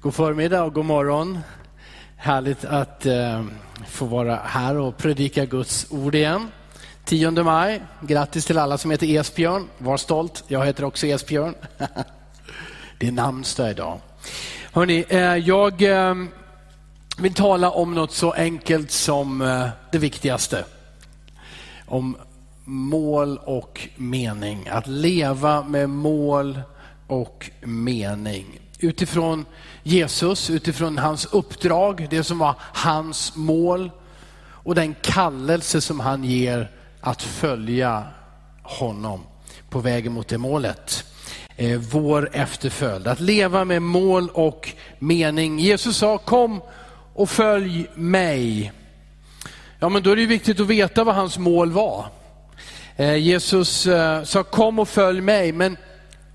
God förmiddag och god morgon. Härligt att eh, få vara här och predika Guds ord igen. 10 maj, grattis till alla som heter Esbjörn. Var stolt, jag heter också Esbjörn. Det är namnsdag idag. Hörrni, eh, jag eh, vill tala om något så enkelt som eh, det viktigaste. Om mål och mening. Att leva med mål och mening utifrån Jesus, utifrån hans uppdrag, det som var hans mål och den kallelse som han ger att följa honom på vägen mot det målet. Eh, vår efterföljd, att leva med mål och mening. Jesus sa kom och följ mig. Ja, men då är det viktigt att veta vad hans mål var. Eh, Jesus eh, sa kom och följ mig, men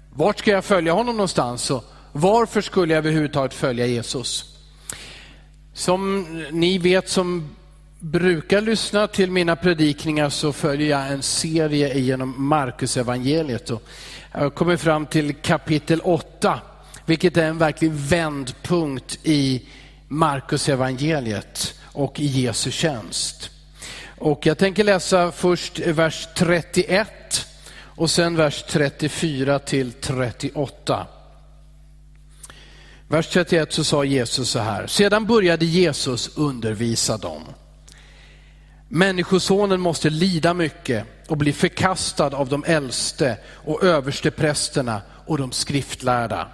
vart ska jag följa honom någonstans? Varför skulle jag överhuvudtaget följa Jesus? Som ni vet som brukar lyssna till mina predikningar så följer jag en serie genom Markusevangeliet. Och jag kommer fram till kapitel 8, vilket är en verklig vändpunkt i Markusevangeliet och i Jesu tjänst. Och jag tänker läsa först vers 31 och sen vers 34 till 38. Vers 31 så sa Jesus så här, sedan började Jesus undervisa dem. Människosonen måste lida mycket och bli förkastad av de äldste och översteprästerna och de skriftlärda.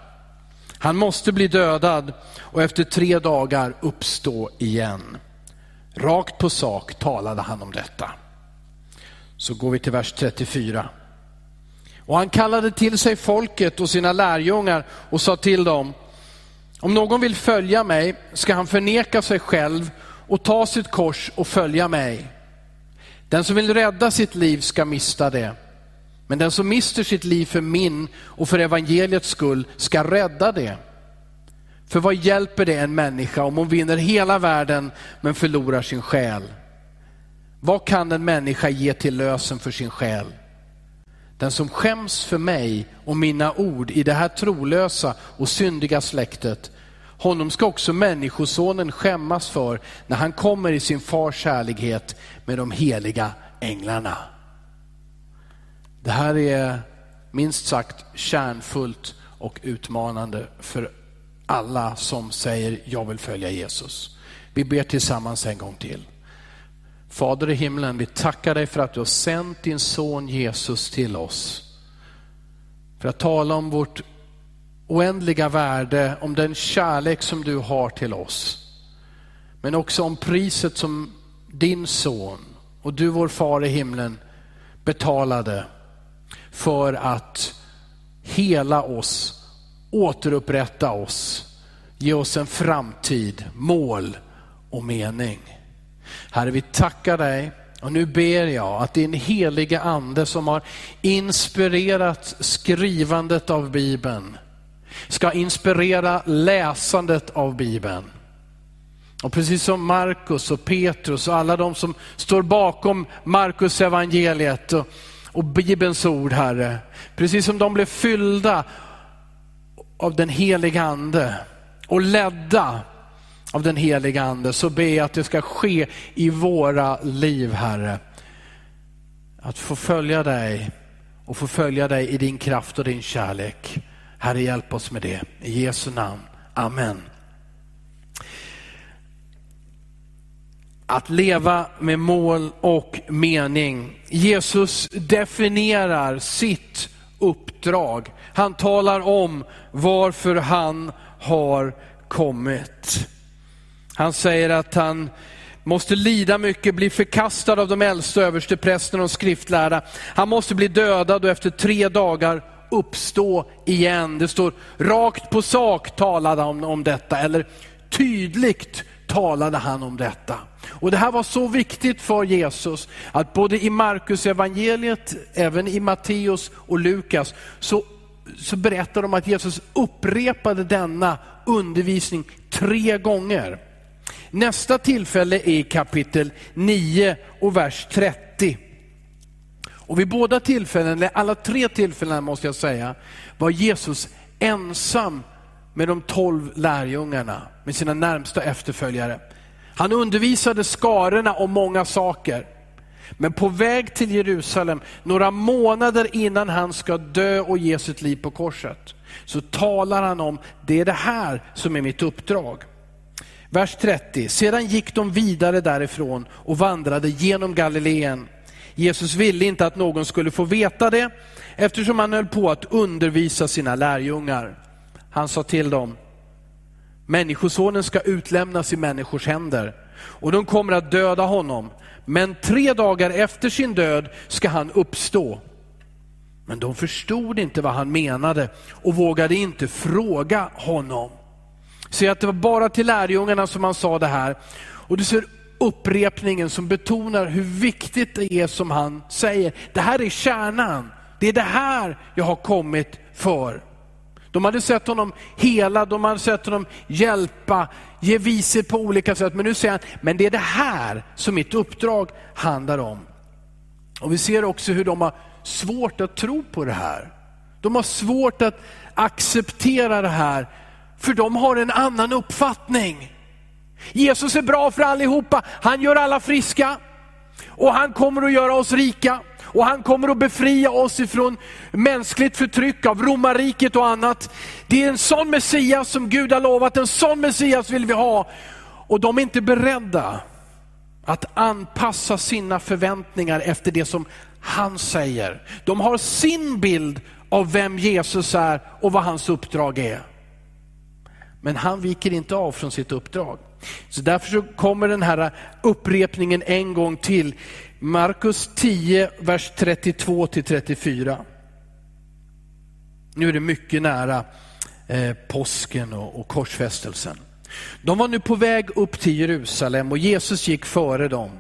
Han måste bli dödad och efter tre dagar uppstå igen. Rakt på sak talade han om detta. Så går vi till vers 34. Och han kallade till sig folket och sina lärjungar och sa till dem, om någon vill följa mig ska han förneka sig själv och ta sitt kors och följa mig. Den som vill rädda sitt liv ska mista det. Men den som mister sitt liv för min och för evangeliets skull ska rädda det. För vad hjälper det en människa om hon vinner hela världen men förlorar sin själ? Vad kan en människa ge till lösen för sin själ? Den som skäms för mig och mina ord i det här trolösa och syndiga släktet, honom ska också människosonen skämmas för när han kommer i sin fars härlighet med de heliga änglarna. Det här är minst sagt kärnfullt och utmanande för alla som säger jag vill följa Jesus. Vi ber tillsammans en gång till. Fader i himlen, vi tackar dig för att du har sänt din son Jesus till oss. För att tala om vårt oändliga värde, om den kärlek som du har till oss. Men också om priset som din son och du vår far i himlen betalade för att hela oss, återupprätta oss, ge oss en framtid, mål och mening. Herre, vi tackar dig och nu ber jag att din heliga ande som har inspirerat skrivandet av Bibeln ska inspirera läsandet av Bibeln. Och precis som Markus och Petrus och alla de som står bakom Markus evangeliet och, och Bibelns ord, Herre, precis som de blev fyllda av den heliga ande och ledda av den heliga ande så ber jag att det ska ske i våra liv, Herre. Att få följa dig och få följa dig i din kraft och din kärlek. Herre, hjälp oss med det. I Jesu namn. Amen. Att leva med mål och mening. Jesus definierar sitt uppdrag. Han talar om varför han har kommit. Han säger att han måste lida mycket, bli förkastad av de äldste översteprästerna och skriftlärda. Han måste bli dödad och efter tre dagar uppstå igen. Det står rakt på sak talade han om detta, eller tydligt talade han om detta. Och Det här var så viktigt för Jesus att både i Markus evangeliet, även i Matteus och Lukas så, så berättar de att Jesus upprepade denna undervisning tre gånger. Nästa tillfälle är i kapitel 9 och vers 30. Och vid båda tillfällen, eller alla tre tillfällen måste jag säga, var Jesus ensam med de tolv lärjungarna, med sina närmsta efterföljare. Han undervisade skarorna om många saker. Men på väg till Jerusalem, några månader innan han ska dö och ge sitt liv på korset, så talar han om, det är det här som är mitt uppdrag. Vers 30, sedan gick de vidare därifrån och vandrade genom Galileen. Jesus ville inte att någon skulle få veta det, eftersom han höll på att undervisa sina lärjungar. Han sa till dem, Människosonen ska utlämnas i människors händer och de kommer att döda honom. Men tre dagar efter sin död ska han uppstå. Men de förstod inte vad han menade och vågade inte fråga honom. Se att det var bara till lärjungarna som han sa det här. Och det ser upprepningen som betonar hur viktigt det är som han säger. Det här är kärnan. Det är det här jag har kommit för. De hade sett honom hela, de hade sett honom hjälpa, ge vishet på olika sätt. Men nu säger han, men det är det här som mitt uppdrag handlar om. Och Vi ser också hur de har svårt att tro på det här. De har svårt att acceptera det här, för de har en annan uppfattning. Jesus är bra för allihopa, han gör alla friska och han kommer att göra oss rika. Och han kommer att befria oss ifrån mänskligt förtryck av romarriket och annat. Det är en sån Messias som Gud har lovat, en sån Messias vill vi ha. Och de är inte beredda att anpassa sina förväntningar efter det som han säger. De har sin bild av vem Jesus är och vad hans uppdrag är. Men han viker inte av från sitt uppdrag. Så därför så kommer den här upprepningen en gång till. Markus 10, vers 32 till 34. Nu är det mycket nära eh, påsken och, och korsfästelsen. De var nu på väg upp till Jerusalem och Jesus gick före dem.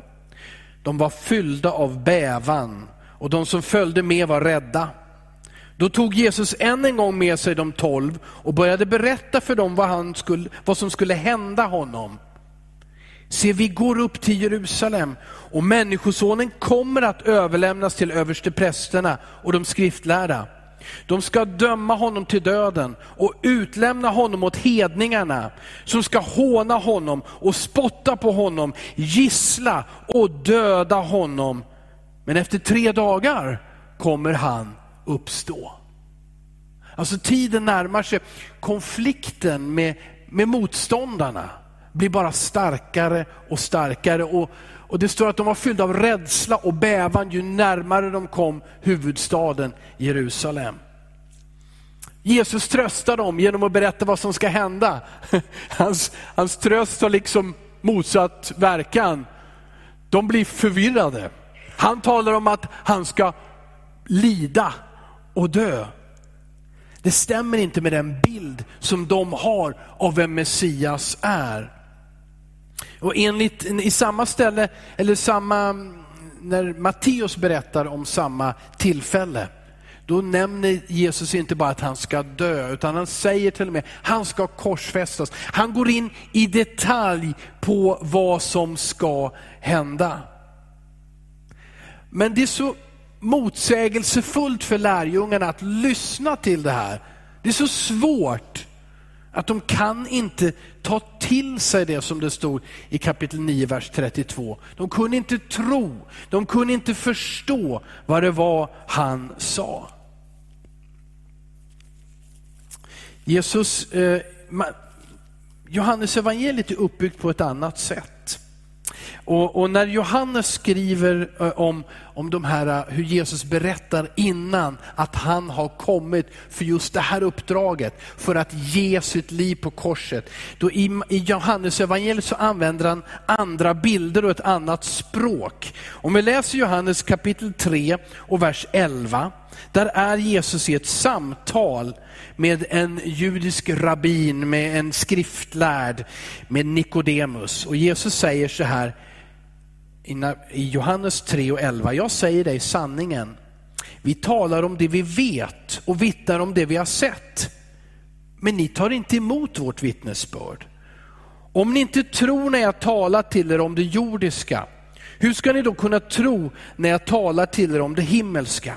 De var fyllda av bävan och de som följde med var rädda. Då tog Jesus än en gång med sig de tolv och började berätta för dem vad, han skulle, vad som skulle hända honom. Se, vi går upp till Jerusalem och Människosonen kommer att överlämnas till översteprästerna och de skriftlärda. De ska döma honom till döden och utlämna honom åt hedningarna som ska håna honom och spotta på honom, gissla och döda honom. Men efter tre dagar kommer han uppstå. Alltså tiden närmar sig, konflikten med, med motståndarna blir bara starkare och starkare. Och, och Det står att de var fyllda av rädsla och bävan ju närmare de kom huvudstaden Jerusalem. Jesus tröstar dem genom att berätta vad som ska hända. Hans, hans tröst har liksom motsatt verkan. De blir förvirrade. Han talar om att han ska lida och dö. Det stämmer inte med den bild som de har av vem Messias är. Och enligt, i samma ställe, eller samma, när Matteus berättar om samma tillfälle, då nämner Jesus inte bara att han ska dö, utan han säger till och med att han ska korsfästas. Han går in i detalj på vad som ska hända. Men det är så motsägelsefullt för lärjungarna att lyssna till det här. Det är så svårt att de kan inte ta till sig det som det stod i kapitel 9, vers 32. De kunde inte tro, de kunde inte förstå vad det var han sa. Jesus, eh, Johannes evangeliet är uppbyggt på ett annat sätt. Och, och, när Johannes skriver eh, om, om de här, eh, hur Jesus berättar innan att han har kommit för just det här uppdraget, för att ge sitt liv på korset. Då i, i Johannes evangeliet så använder han andra bilder och ett annat språk. Om vi läser Johannes kapitel 3 och vers 11, där är Jesus i ett samtal med en judisk rabbin, med en skriftlärd, med Nikodemus. Och Jesus säger så här i Johannes 3 och 11, jag säger dig sanningen. Vi talar om det vi vet och vittnar om det vi har sett. Men ni tar inte emot vårt vittnesbörd. Om ni inte tror när jag talar till er om det jordiska, hur ska ni då kunna tro när jag talar till er om det himmelska?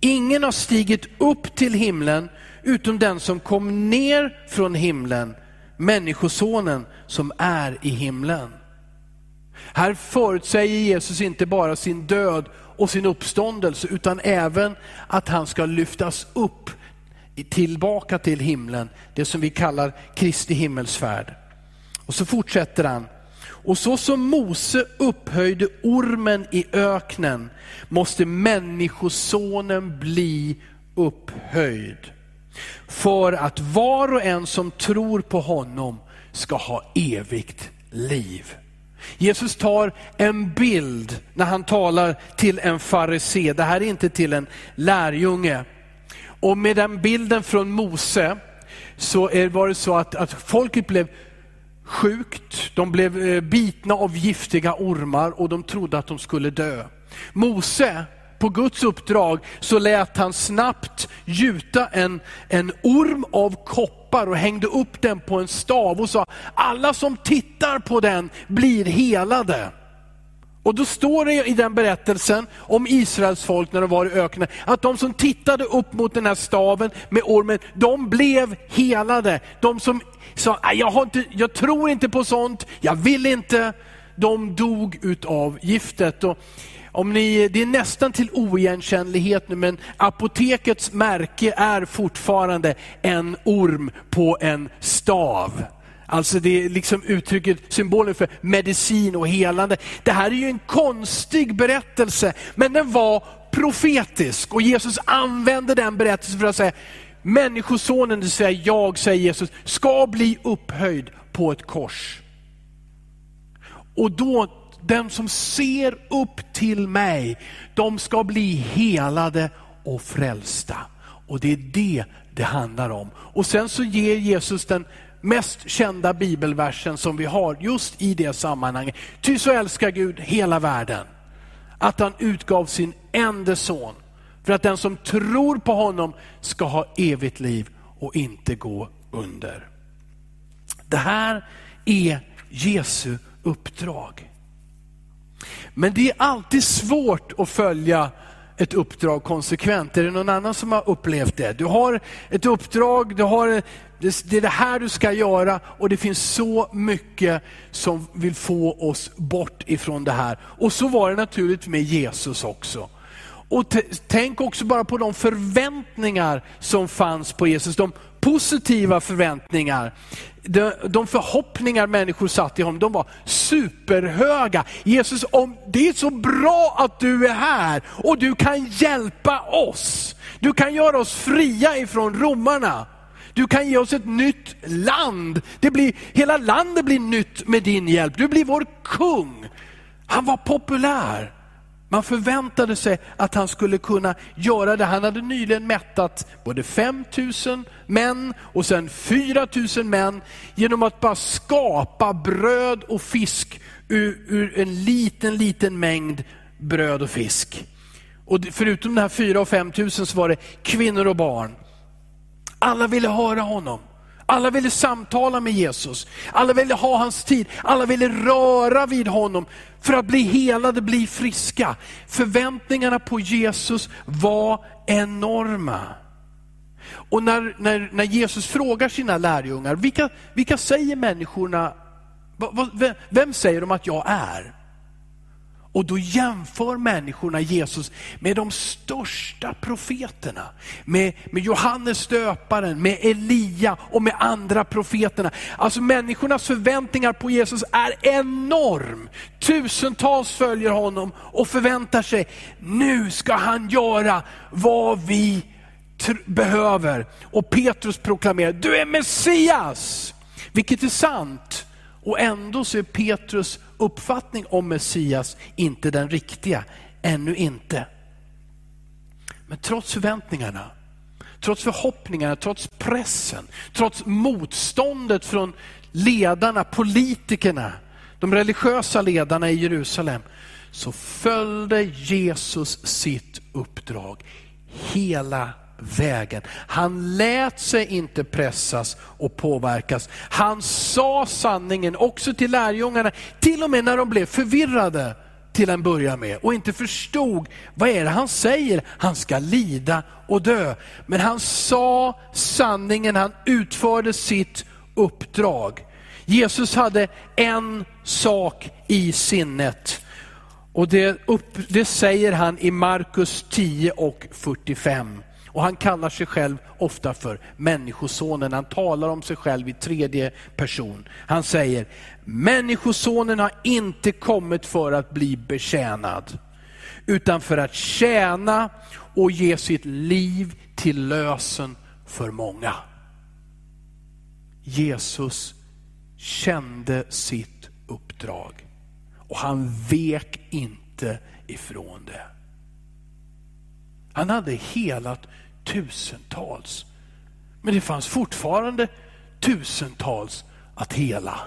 Ingen har stigit upp till himlen utom den som kom ner från himlen, Människosonen som är i himlen. Här förutsäger Jesus inte bara sin död och sin uppståndelse utan även att han ska lyftas upp tillbaka till himlen, det som vi kallar Kristi himmelsfärd. Och så fortsätter han. Och så som Mose upphöjde ormen i öknen måste människosonen bli upphöjd. För att var och en som tror på honom ska ha evigt liv. Jesus tar en bild när han talar till en farisé. Det här är inte till en lärjunge. Och med den bilden från Mose så var det så att, att folket blev sjukt, de blev eh, bitna av giftiga ormar och de trodde att de skulle dö. Mose, på Guds uppdrag, så lät han snabbt gjuta en, en orm av koppar och hängde upp den på en stav och sa, alla som tittar på den blir helade. Och då står det i den berättelsen om Israels folk när de var i öknen, att de som tittade upp mot den här staven med ormen, de blev helade. De som sa, jag, har inte, jag tror inte på sånt, jag vill inte, de dog utav giftet. Och om ni, det är nästan till oigenkännlighet nu, men apotekets märke är fortfarande en orm på en stav. Alltså det är liksom uttrycket, symbolen för medicin och helande. Det här är ju en konstig berättelse, men den var profetisk och Jesus använde den berättelsen för att säga, människosonen, det vill säga jag, säger Jesus, ska bli upphöjd på ett kors. Och då, den som ser upp till mig, de ska bli helade och frälsta. Och det är det det handlar om. Och sen så ger Jesus den mest kända bibelversen som vi har just i det sammanhanget. Ty så älskar Gud hela världen att han utgav sin enda son för att den som tror på honom ska ha evigt liv och inte gå under. Det här är Jesu uppdrag. Men det är alltid svårt att följa ett uppdrag konsekvent. Är det någon annan som har upplevt det? Du har ett uppdrag, du har det, är det här du ska göra och det finns så mycket som vill få oss bort ifrån det här. Och så var det naturligt med Jesus också. Och tänk också bara på de förväntningar som fanns på Jesus, de positiva förväntningar. De, de förhoppningar människor satt i honom, de var superhöga. Jesus, om det är så bra att du är här och du kan hjälpa oss. Du kan göra oss fria ifrån romarna. Du kan ge oss ett nytt land. Det blir, hela landet blir nytt med din hjälp. Du blir vår kung. Han var populär. Man förväntade sig att han skulle kunna göra det. Han hade nyligen mättat både 5000 män och sen 4000 män genom att bara skapa bröd och fisk ur, ur en liten, liten mängd bröd och fisk. Och förutom de här 4 och 5000 så var det kvinnor och barn. Alla ville höra honom. Alla ville samtala med Jesus. Alla ville ha hans tid. Alla ville röra vid honom för att bli helade, bli friska. Förväntningarna på Jesus var enorma. Och när, när, när Jesus frågar sina lärjungar, vilka, vilka säger människorna, vem säger de att jag är? Och då jämför människorna Jesus med de största profeterna. Med, med Johannes döparen, med Elia och med andra profeterna. Alltså människornas förväntningar på Jesus är enorm. Tusentals följer honom och förväntar sig, nu ska han göra vad vi behöver. Och Petrus proklamerar, du är Messias! Vilket är sant. Och ändå så är Petrus uppfattning om Messias inte den riktiga, ännu inte. Men trots förväntningarna, trots förhoppningarna, trots pressen, trots motståndet från ledarna, politikerna, de religiösa ledarna i Jerusalem, så följde Jesus sitt uppdrag hela vägen. Han lät sig inte pressas och påverkas. Han sa sanningen också till lärjungarna, till och med när de blev förvirrade. till en början med och inte förstod vad är det han säger, han ska lida och dö. Men han sa sanningen, han utförde sitt uppdrag. Jesus hade en sak i sinnet och det, upp, det säger han i Markus 10 och 45. Och han kallar sig själv ofta för Människosonen. Han talar om sig själv i tredje person. Han säger, Människosonen har inte kommit för att bli betjänad, utan för att tjäna och ge sitt liv till lösen för många. Jesus kände sitt uppdrag och han vek inte ifrån det. Han hade helat tusentals. Men det fanns fortfarande tusentals att hela.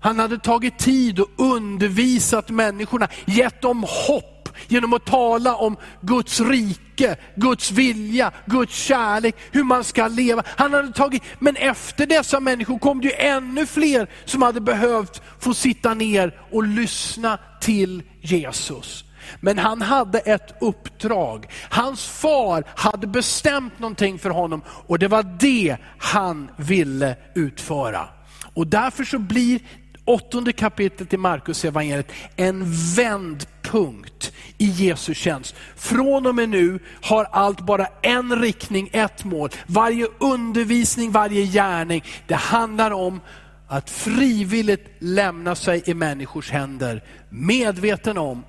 Han hade tagit tid och undervisat människorna, gett dem hopp genom att tala om Guds rike, Guds vilja, Guds kärlek, hur man ska leva. Han hade tagit, men efter dessa människor kom det ju ännu fler som hade behövt få sitta ner och lyssna till Jesus. Men han hade ett uppdrag. Hans far hade bestämt någonting för honom och det var det han ville utföra. Och därför så blir åttonde kapitlet i Markus evangeliet en vändpunkt i Jesu tjänst. Från och med nu har allt bara en riktning, ett mål. Varje undervisning, varje gärning, det handlar om att frivilligt lämna sig i människors händer, medveten om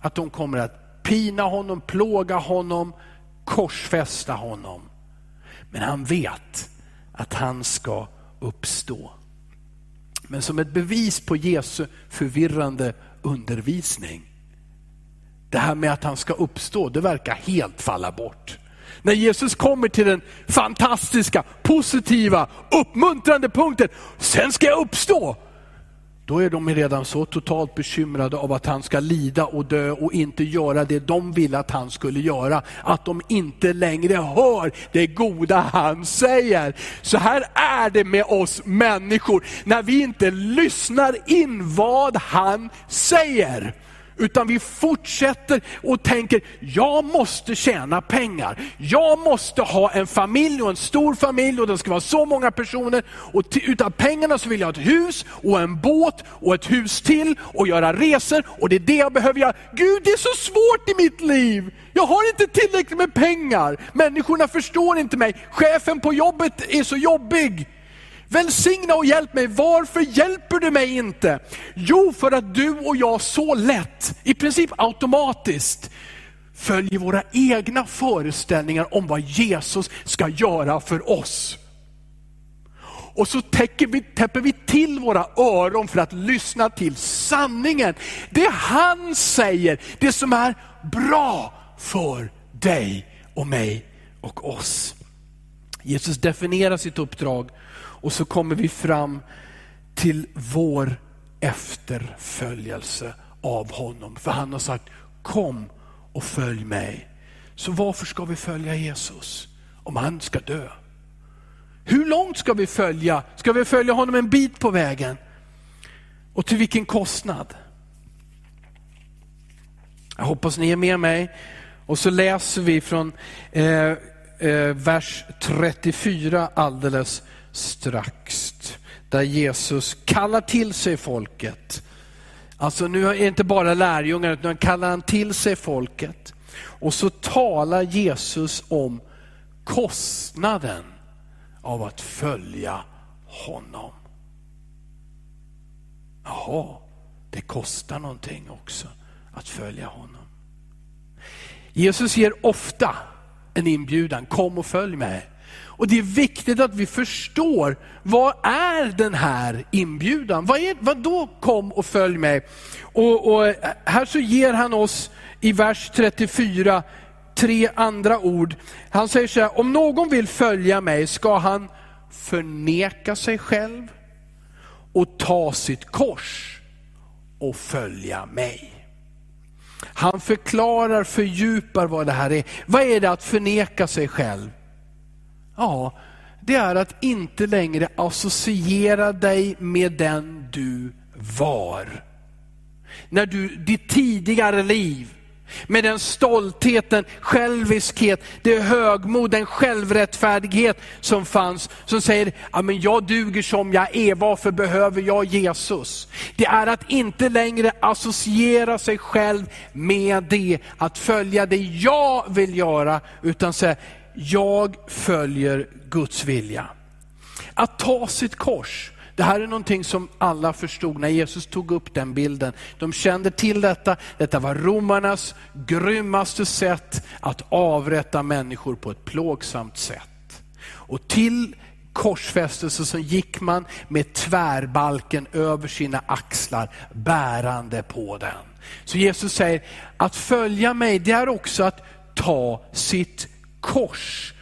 att de kommer att pina honom, plåga honom, korsfästa honom. Men han vet att han ska uppstå. Men som ett bevis på Jesu förvirrande undervisning, det här med att han ska uppstå, det verkar helt falla bort. När Jesus kommer till den fantastiska, positiva, uppmuntrande punkten, sen ska jag uppstå då är de redan så totalt bekymrade av att han ska lida och dö och inte göra det de ville att han skulle göra, att de inte längre hör det goda han säger. Så här är det med oss människor, när vi inte lyssnar in vad han säger. Utan vi fortsätter och tänker, jag måste tjäna pengar. Jag måste ha en familj och en stor familj och det ska vara så många personer. Och utav pengarna så vill jag ha ett hus och en båt och ett hus till och göra resor och det är det jag behöver göra. Gud det är så svårt i mitt liv. Jag har inte tillräckligt med pengar. Människorna förstår inte mig. Chefen på jobbet är så jobbig. Välsigna och hjälp mig. Varför hjälper du mig inte? Jo, för att du och jag så lätt, i princip automatiskt, följer våra egna föreställningar om vad Jesus ska göra för oss. Och så täcker vi, täpper vi till våra öron för att lyssna till sanningen. Det han säger, det som är bra för dig och mig och oss. Jesus definierar sitt uppdrag och så kommer vi fram till vår efterföljelse av honom. För han har sagt, kom och följ mig. Så varför ska vi följa Jesus om han ska dö? Hur långt ska vi följa? Ska vi följa honom en bit på vägen? Och till vilken kostnad? Jag hoppas ni är med mig. Och så läser vi från eh, eh, vers 34 alldeles strax. Där Jesus kallar till sig folket. Alltså nu är det inte bara lärjungar, utan kallar han till sig folket. Och så talar Jesus om kostnaden av att följa honom. Jaha, det kostar någonting också att följa honom. Jesus ger ofta en inbjudan, kom och följ mig. Och det är viktigt att vi förstår, vad är den här inbjudan? Vad, är, vad då kom och följ mig? Och, och här så ger han oss i vers 34 tre andra ord. Han säger så här, om någon vill följa mig ska han förneka sig själv och ta sitt kors och följa mig. Han förklarar, fördjupar vad det här är. Vad är det att förneka sig själv? Ja, det är att inte längre associera dig med den du var. när du, ditt tidigare liv, med den stoltheten, själviskhet, det högmod, den självrättfärdighet som fanns. Som säger, ja, men jag duger som jag är, varför behöver jag Jesus? Det är att inte längre associera sig själv med det, att följa det jag vill göra, utan säga, jag följer Guds vilja. Att ta sitt kors, det här är någonting som alla förstod när Jesus tog upp den bilden. De kände till detta, detta var romarnas grymmaste sätt att avrätta människor på ett plågsamt sätt. Och till korsfästelse så gick man med tvärbalken över sina axlar, bärande på den. Så Jesus säger, att följa mig det är också att ta sitt kors.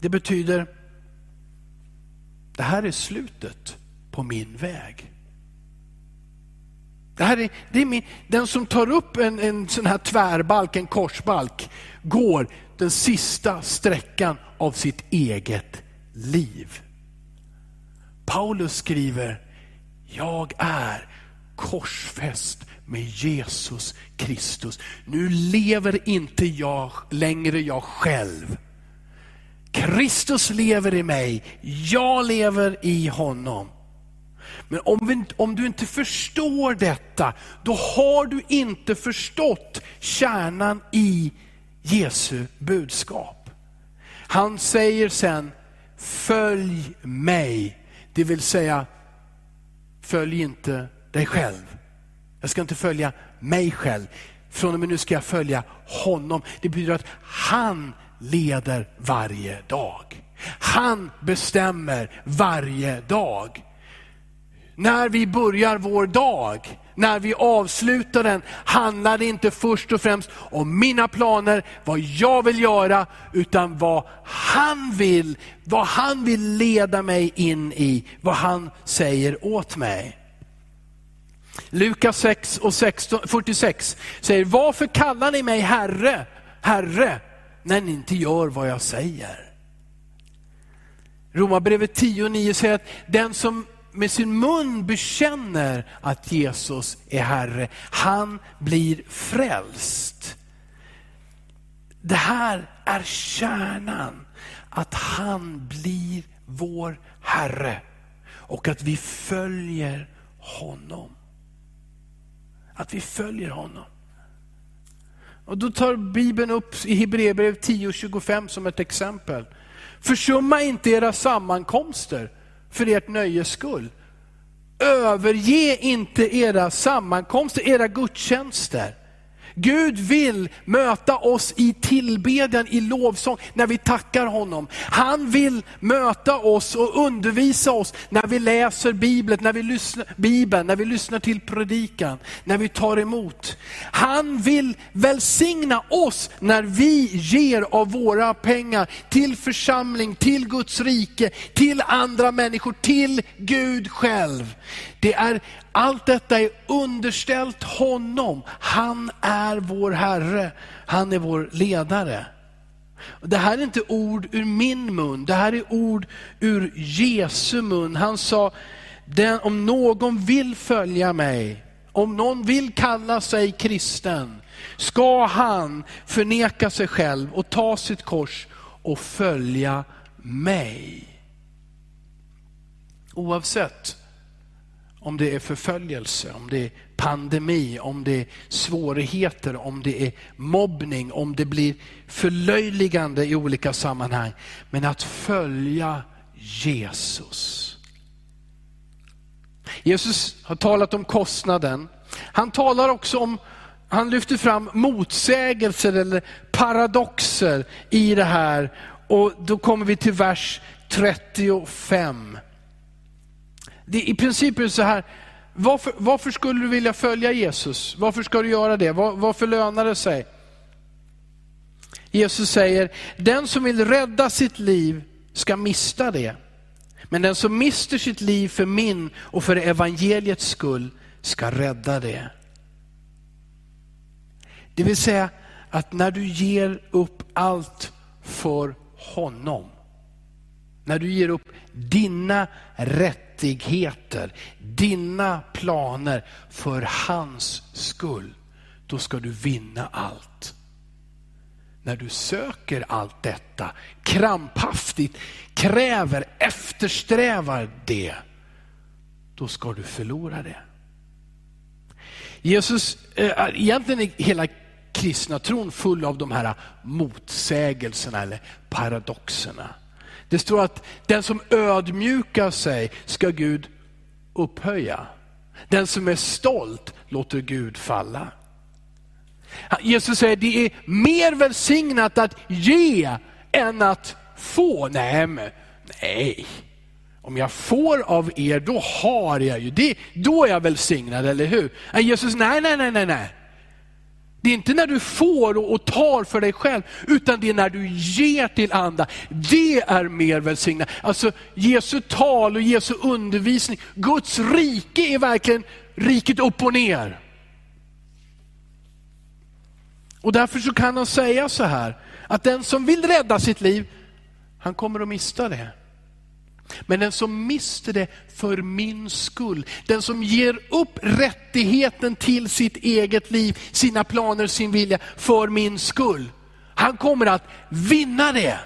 Det betyder det här är slutet på min väg. Det här är, det är min, den som tar upp en, en sån här tvärbalk, en korsbalk, går den sista sträckan av sitt eget liv. Paulus skriver, jag är korsfäst med Jesus Kristus. Nu lever inte jag längre jag själv, Kristus lever i mig, jag lever i honom. Men om, vi, om, du inte förstår detta, då har du inte förstått kärnan i Jesu budskap. Han säger sen, följ mig. Det vill säga, följ inte dig själv. Jag ska inte följa mig själv. Från och med nu ska jag följa honom. Det betyder att han leder varje dag. Han bestämmer varje dag. När vi börjar vår dag, när vi avslutar den, handlar det inte först och främst om mina planer, vad jag vill göra, utan vad han vill, vad han vill leda mig in i, vad han säger åt mig. Lukas 6 och 16, 46 säger, varför kallar ni mig Herre, Herre? när ni inte gör vad jag säger. Romarbrevet 10 och 9 säger att den som med sin mun bekänner att Jesus är Herre, han blir frälst. Det här är kärnan, att han blir vår Herre och att vi följer honom. Att vi följer honom. Och då tar Bibeln upp i Hebreerbrevet 10.25 som ett exempel. Försumma inte era sammankomster för ert nöjes skull. Överge inte era sammankomster, era gudstjänster. Gud vill möta oss i tillbedjan, i lovsång, när vi tackar honom. Han vill möta oss och undervisa oss när vi läser Bibeln, när vi lyssnar, Bibeln, när vi lyssnar till predikan, när vi tar emot. Han vill välsigna oss när vi ger av våra pengar till församling, till Guds rike, till andra människor, till Gud själv. Det är, allt detta är underställt honom. Han är vår Herre, han är vår ledare. Det här är inte ord ur min mun, det här är ord ur Jesu mun. Han sa, den, om någon vill följa mig, om någon vill kalla sig kristen, ska han förneka sig själv och ta sitt kors och följa mig. Oavsett om det är förföljelse, om det är pandemi, om det är svårigheter, om det är mobbning, om det blir förlöjligande i olika sammanhang. Men att följa Jesus. Jesus har talat om kostnaden. Han talar också om, han lyfter fram motsägelser eller paradoxer i det här. Och då kommer vi till vers 35. Det, I princip är det så här, varför, varför, skulle du vilja följa Jesus? Varför ska du göra det? Var, varför lönar det sig? Jesus säger, den som vill rädda sitt liv ska mista det. Men den som mister sitt liv för min och för evangeliets skull ska rädda det. Det vill säga att när du ger upp allt för honom, när du ger upp dina rättigheter, dina planer för hans skull, då ska du vinna allt. När du söker allt detta, krampaktigt kräver, eftersträvar det, då ska du förlora det. Jesus, eh, egentligen är hela kristna tron full av de här motsägelserna eller paradoxerna. Det står att den som ödmjukar sig ska Gud upphöja. Den som är stolt låter Gud falla. Jesus säger det är mer välsignat att ge än att få. Nej, men, nej. Om jag får av er, då har jag ju. Det, då är jag välsignad, eller hur? Jesus, nej, nej, nej, nej, nej. Det är inte när du får och tar för dig själv, utan det är när du ger till andra. Det är mer välsignat. Alltså Jesu tal och Jesu undervisning, Guds rike är verkligen riket upp och ner. Och därför så kan han säga så här, att den som vill rädda sitt liv, han kommer att mista det. Men den som mister det för min skull, den som ger upp rättigheten till sitt eget liv, sina planer, sin vilja för min skull. Han kommer att vinna det.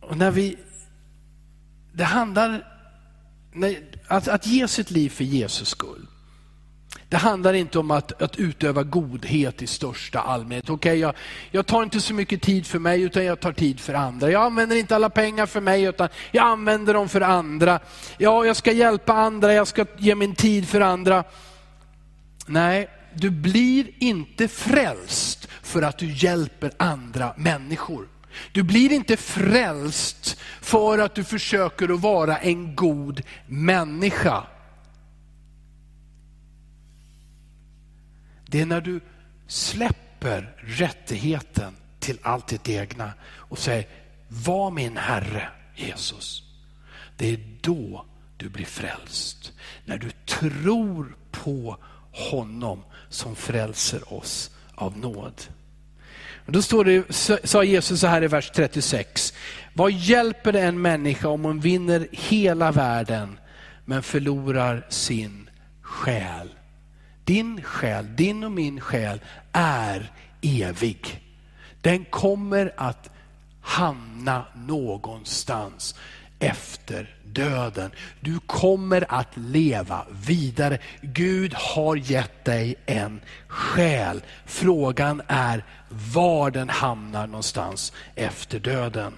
Och när vi, det handlar, att, att ge sitt liv för Jesus skull. Det handlar inte om att, att utöva godhet i största allmänhet. Okay, jag, jag tar inte så mycket tid för mig utan jag tar tid för andra. Jag använder inte alla pengar för mig utan jag använder dem för andra. Ja, jag ska hjälpa andra, jag ska ge min tid för andra. Nej, du blir inte frälst för att du hjälper andra människor. Du blir inte frälst för att du försöker att vara en god människa. Det är när du släpper rättigheten till allt ditt egna och säger, var min Herre Jesus. Det är då du blir frälst. När du tror på honom som frälser oss av nåd. då står det, sa Jesus så här i vers 36. Vad hjälper det en människa om hon vinner hela världen men förlorar sin själ? Din själ, din och min själ är evig. Den kommer att hamna någonstans efter döden. Du kommer att leva vidare. Gud har gett dig en själ. Frågan är var den hamnar någonstans efter döden.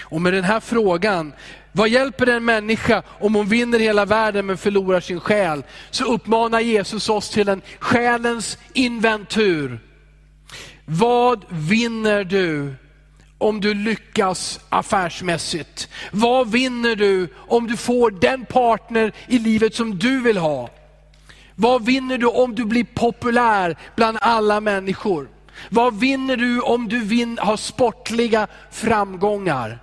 Och med den här frågan, vad hjälper det en människa om hon vinner hela världen men förlorar sin själ? Så uppmanar Jesus oss till en själens inventur. Vad vinner du om du lyckas affärsmässigt? Vad vinner du om du får den partner i livet som du vill ha? Vad vinner du om du blir populär bland alla människor? Vad vinner du om du vin, har sportliga framgångar?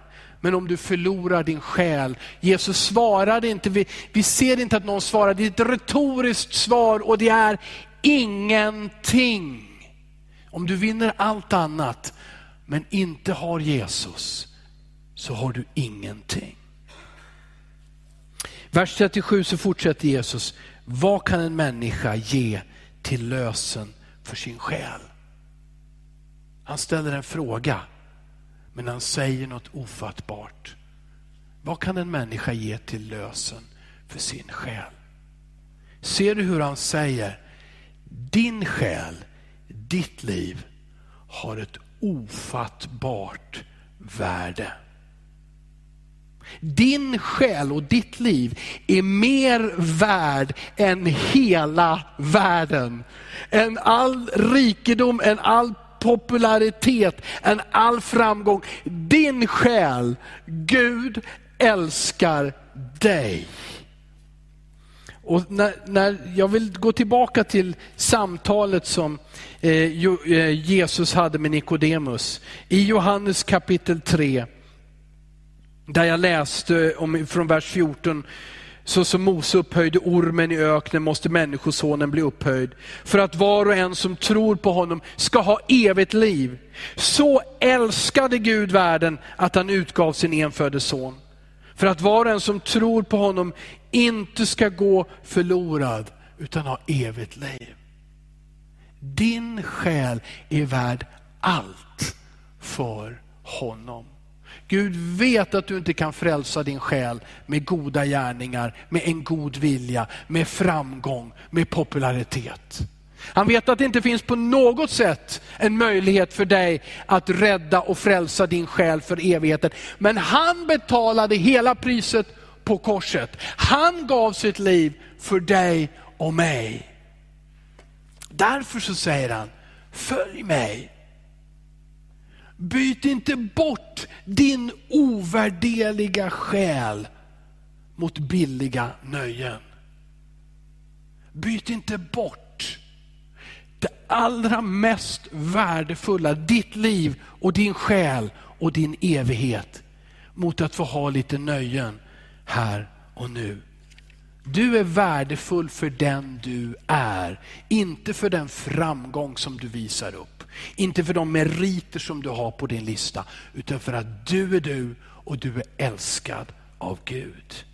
Men om du förlorar din själ, Jesus svarade inte, vi, vi ser inte att någon svarar, det är ett retoriskt svar och det är ingenting. Om du vinner allt annat men inte har Jesus så har du ingenting. Vers 37 så fortsätter Jesus, vad kan en människa ge till lösen för sin själ? Han ställer en fråga. Men han säger något ofattbart. Vad kan en människa ge till lösen för sin själ? Ser du hur han säger, din själ, ditt liv har ett ofattbart värde. Din själ och ditt liv är mer värd än hela världen. Än all rikedom, än all popularitet än all framgång. Din själ, Gud älskar dig. Och när, när, jag vill gå tillbaka till samtalet som eh, eh Jesus hade med Nikodemus. I Johannes kapitel 3, där jag läste om, från vers 14 så som Mose upphöjde ormen i öknen måste människosonen bli upphöjd. För att var och en som tror på honom ska ha evigt liv. Så älskade Gud världen att han utgav sin enfödde son. För att var och en som tror på honom inte ska gå förlorad utan ha evigt liv. Din själ är värd allt för honom. Gud vet att du inte kan frälsa din själ med goda gärningar, med en god vilja, med framgång, med popularitet. Han vet att det inte finns på något sätt en möjlighet för dig att rädda och frälsa din själ för evigheten. Men han betalade hela priset på korset. Han gav sitt liv för dig och mig. Därför så säger han, följ mig. Byt inte bort din ovärderliga själ mot billiga nöjen. Byt inte bort det allra mest värdefulla, ditt liv och din själ och din evighet mot att få ha lite nöjen här och nu. Du är värdefull för den du är, inte för den framgång som du visar upp. Inte för de meriter som du har på din lista, utan för att du är du och du är älskad av Gud.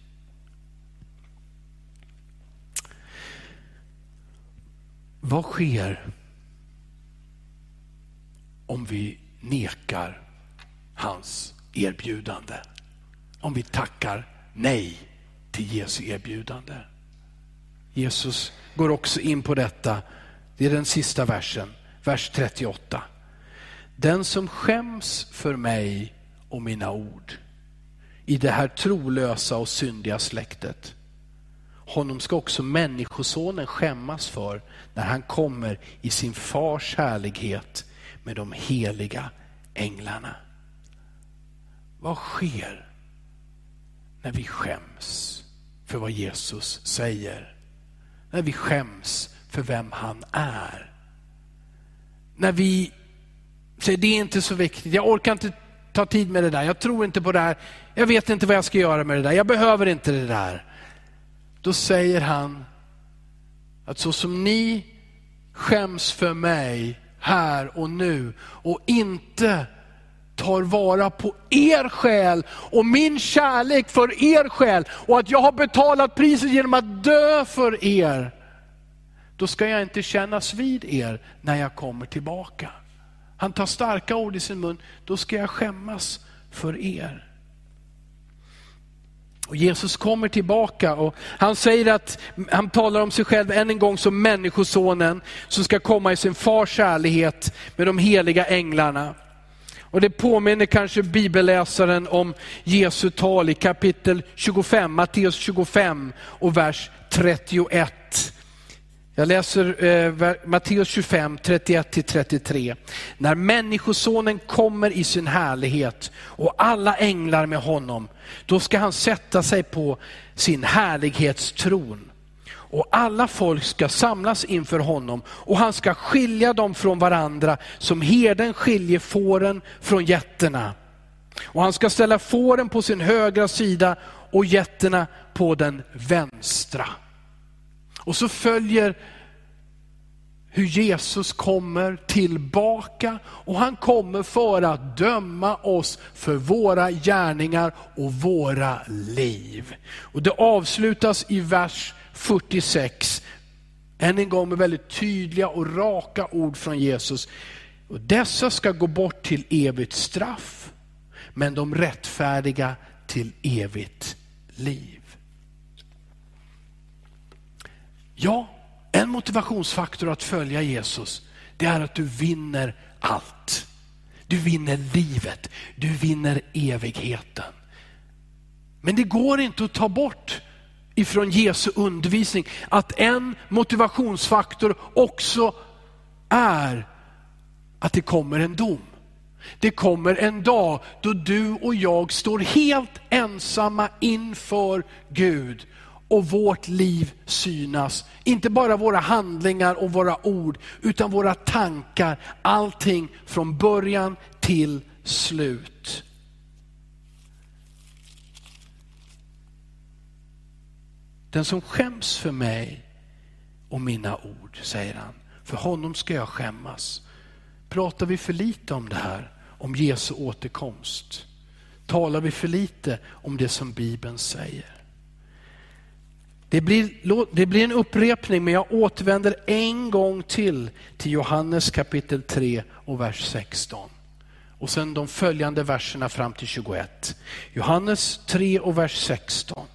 Vad sker om vi nekar hans erbjudande? Om vi tackar nej till Jesu erbjudande. Jesus går också in på detta. Det är den sista versen vers 38. Den som skäms för mig och mina ord i det här trolösa och syndiga släktet, honom ska också människosonen skämmas för när han kommer i sin fars härlighet med de heliga änglarna. Vad sker när vi skäms för vad Jesus säger? När vi skäms för vem han är? När vi säger det är inte så viktigt, jag orkar inte ta tid med det där, jag tror inte på det här, jag vet inte vad jag ska göra med det där, jag behöver inte det där. Då säger han att så som ni skäms för mig här och nu och inte tar vara på er själ och min kärlek för er själ och att jag har betalat priset genom att dö för er då ska jag inte kännas vid er när jag kommer tillbaka. Han tar starka ord i sin mun, då ska jag skämmas för er. Och Jesus kommer tillbaka och han säger att, han talar om sig själv än en gång som människosonen som ska komma i sin fars kärlighet med de heliga änglarna. Och Det påminner kanske bibelläsaren om Jesu tal i kapitel 25, Matteus 25 och vers 31. Jag läser eh, Matteus 25, 31-33. När människosonen kommer i sin härlighet och alla änglar med honom, då ska han sätta sig på sin härlighetstron. Och alla folk ska samlas inför honom och han ska skilja dem från varandra som herden skiljer fåren från getterna. Och han ska ställa fåren på sin högra sida och getterna på den vänstra. Och så följer hur Jesus kommer tillbaka och han kommer för att döma oss för våra gärningar och våra liv. Och Det avslutas i vers 46, än en gång med väldigt tydliga och raka ord från Jesus. Och dessa ska gå bort till evigt straff, men de rättfärdiga till evigt liv. Ja, en motivationsfaktor att följa Jesus, det är att du vinner allt. Du vinner livet, du vinner evigheten. Men det går inte att ta bort ifrån Jesu undervisning att en motivationsfaktor också är att det kommer en dom. Det kommer en dag då du och jag står helt ensamma inför Gud och vårt liv synas. Inte bara våra handlingar och våra ord, utan våra tankar. Allting från början till slut. Den som skäms för mig och mina ord, säger han, för honom ska jag skämmas. Pratar vi för lite om det här, om Jesu återkomst? Talar vi för lite om det som Bibeln säger? Det blir, det blir en upprepning, men jag återvänder en gång till till Johannes kapitel 3 och vers 16. Och sen de följande verserna fram till 21. Johannes 3 och vers 16.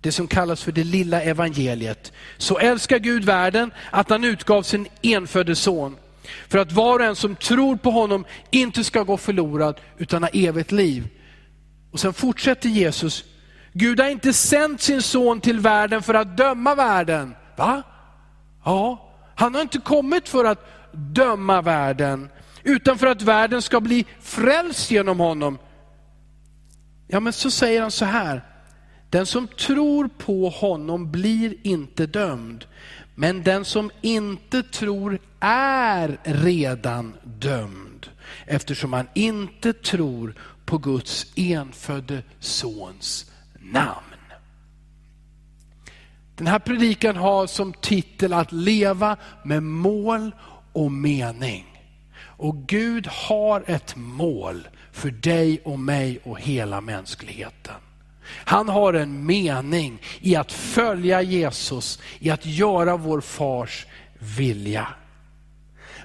Det som kallas för det lilla evangeliet. Så älskar Gud världen att han utgav sin enfödde son. För att var och en som tror på honom inte ska gå förlorad utan ha evigt liv. Och sen fortsätter Jesus Gud har inte sänt sin son till världen för att döma världen. Va? Ja, han har inte kommit för att döma världen, utan för att världen ska bli frälst genom honom. Ja, men så säger han så här. Den som tror på honom blir inte dömd, men den som inte tror är redan dömd, eftersom han inte tror på Guds enfödde sons namn. Den här predikan har som titel att leva med mål och mening. Och Gud har ett mål för dig och mig och hela mänskligheten. Han har en mening i att följa Jesus, i att göra vår fars vilja.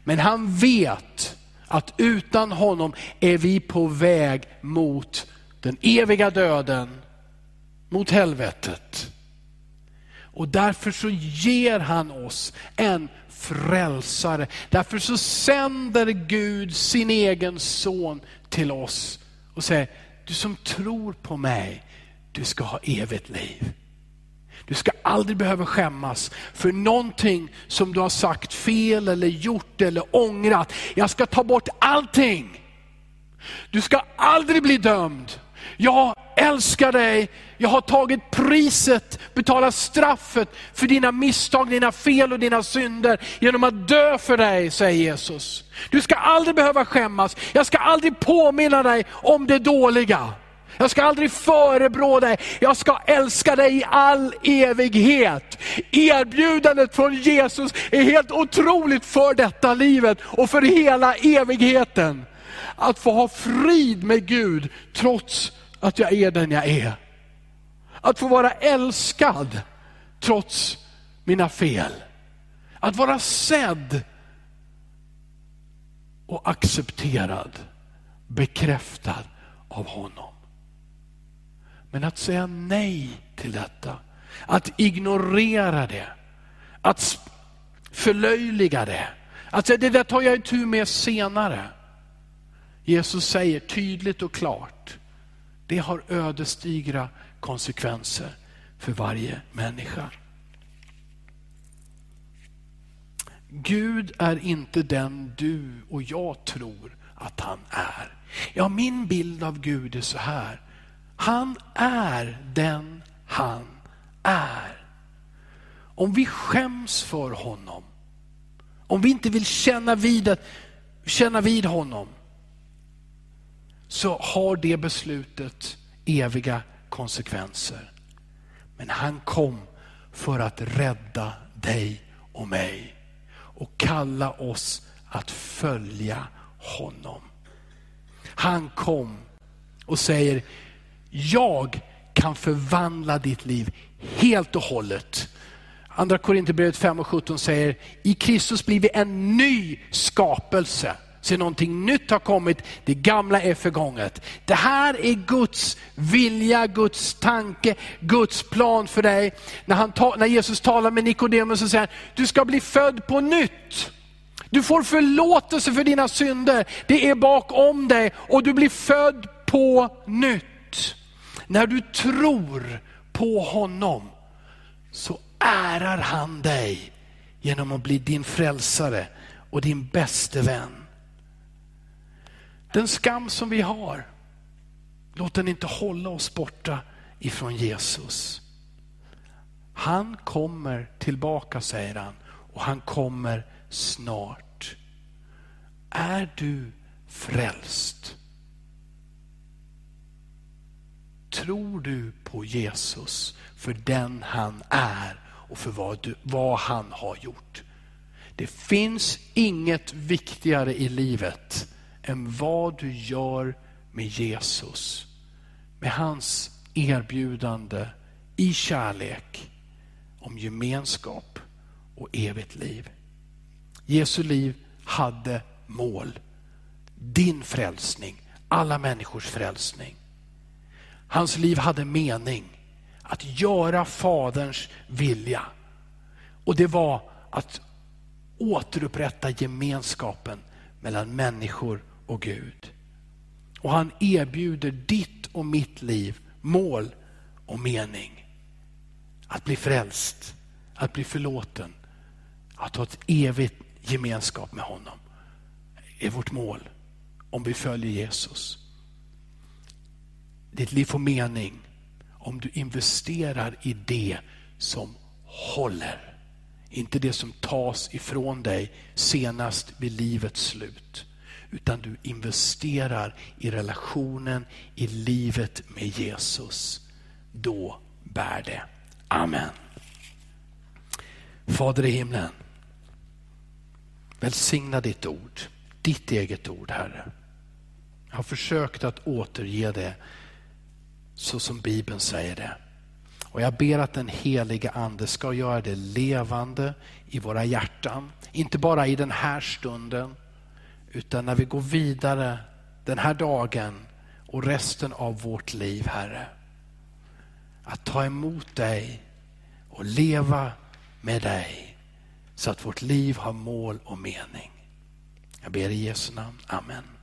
Men han vet att utan honom är vi på väg mot den eviga döden mot helvetet. Och därför så ger han oss en frälsare. Därför så sänder Gud sin egen son till oss och säger, du som tror på mig, du ska ha evigt liv. Du ska aldrig behöva skämmas för någonting som du har sagt fel eller gjort eller ångrat. Jag ska ta bort allting. Du ska aldrig bli dömd. Jag älskar dig, jag har tagit priset, betalat straffet för dina misstag, dina fel och dina synder genom att dö för dig, säger Jesus. Du ska aldrig behöva skämmas, jag ska aldrig påminna dig om det dåliga. Jag ska aldrig förebrå dig, jag ska älska dig i all evighet. Erbjudandet från Jesus är helt otroligt för detta livet och för hela evigheten. Att få ha frid med Gud trots att jag är den jag är. Att få vara älskad trots mina fel. Att vara sedd och accepterad, bekräftad av honom. Men att säga nej till detta, att ignorera det, att förlöjliga det, att säga det där tar jag itu med senare. Jesus säger tydligt och klart, det har ödesdigra konsekvenser för varje människa. Gud är inte den du och jag tror att han är. Ja, min bild av Gud är så här. Han är den han är. Om vi skäms för honom, om vi inte vill känna vid, känna vid honom, så har det beslutet eviga konsekvenser. Men han kom för att rädda dig och mig och kalla oss att följa honom. Han kom och säger, jag kan förvandla ditt liv helt och hållet. Andra Korinthierbrevet 5 och 17 säger, i Kristus blir vi en ny skapelse. Se någonting nytt har kommit, det gamla är förgånget. Det här är Guds vilja, Guds tanke, Guds plan för dig. När, han ta, när Jesus talar med Nikodemus så säger han, du ska bli född på nytt. Du får förlåtelse för dina synder, det är bakom dig och du blir född på nytt. När du tror på honom så ärar han dig genom att bli din frälsare och din bäste vän. Den skam som vi har, låt den inte hålla oss borta ifrån Jesus. Han kommer tillbaka säger han och han kommer snart. Är du frälst? tror du på Jesus för den han är och för vad, du, vad han har gjort? Det finns inget viktigare i livet än vad du gör med Jesus. Med hans erbjudande i kärlek om gemenskap och evigt liv. Jesu liv hade mål. Din frälsning, alla människors frälsning. Hans liv hade mening. Att göra Faderns vilja. Och det var att återupprätta gemenskapen mellan människor och Gud. Och han erbjuder ditt och mitt liv mål och mening. Att bli frälst, att bli förlåten, att ha ett evigt gemenskap med honom är vårt mål om vi följer Jesus. Ditt liv får mening om du investerar i det som håller. Inte det som tas ifrån dig senast vid livets slut. Utan du investerar i relationen, i livet med Jesus. Då bär det. Amen. Fader i himlen. Välsigna ditt ord, ditt eget ord Herre. Jag har försökt att återge det så som Bibeln säger det. Och jag ber att den helige Ande ska göra det levande i våra hjärtan. Inte bara i den här stunden, utan när vi går vidare den här dagen och resten av vårt liv, Herre. Att ta emot dig och leva med dig så att vårt liv har mål och mening. Jag ber i Jesu namn. Amen.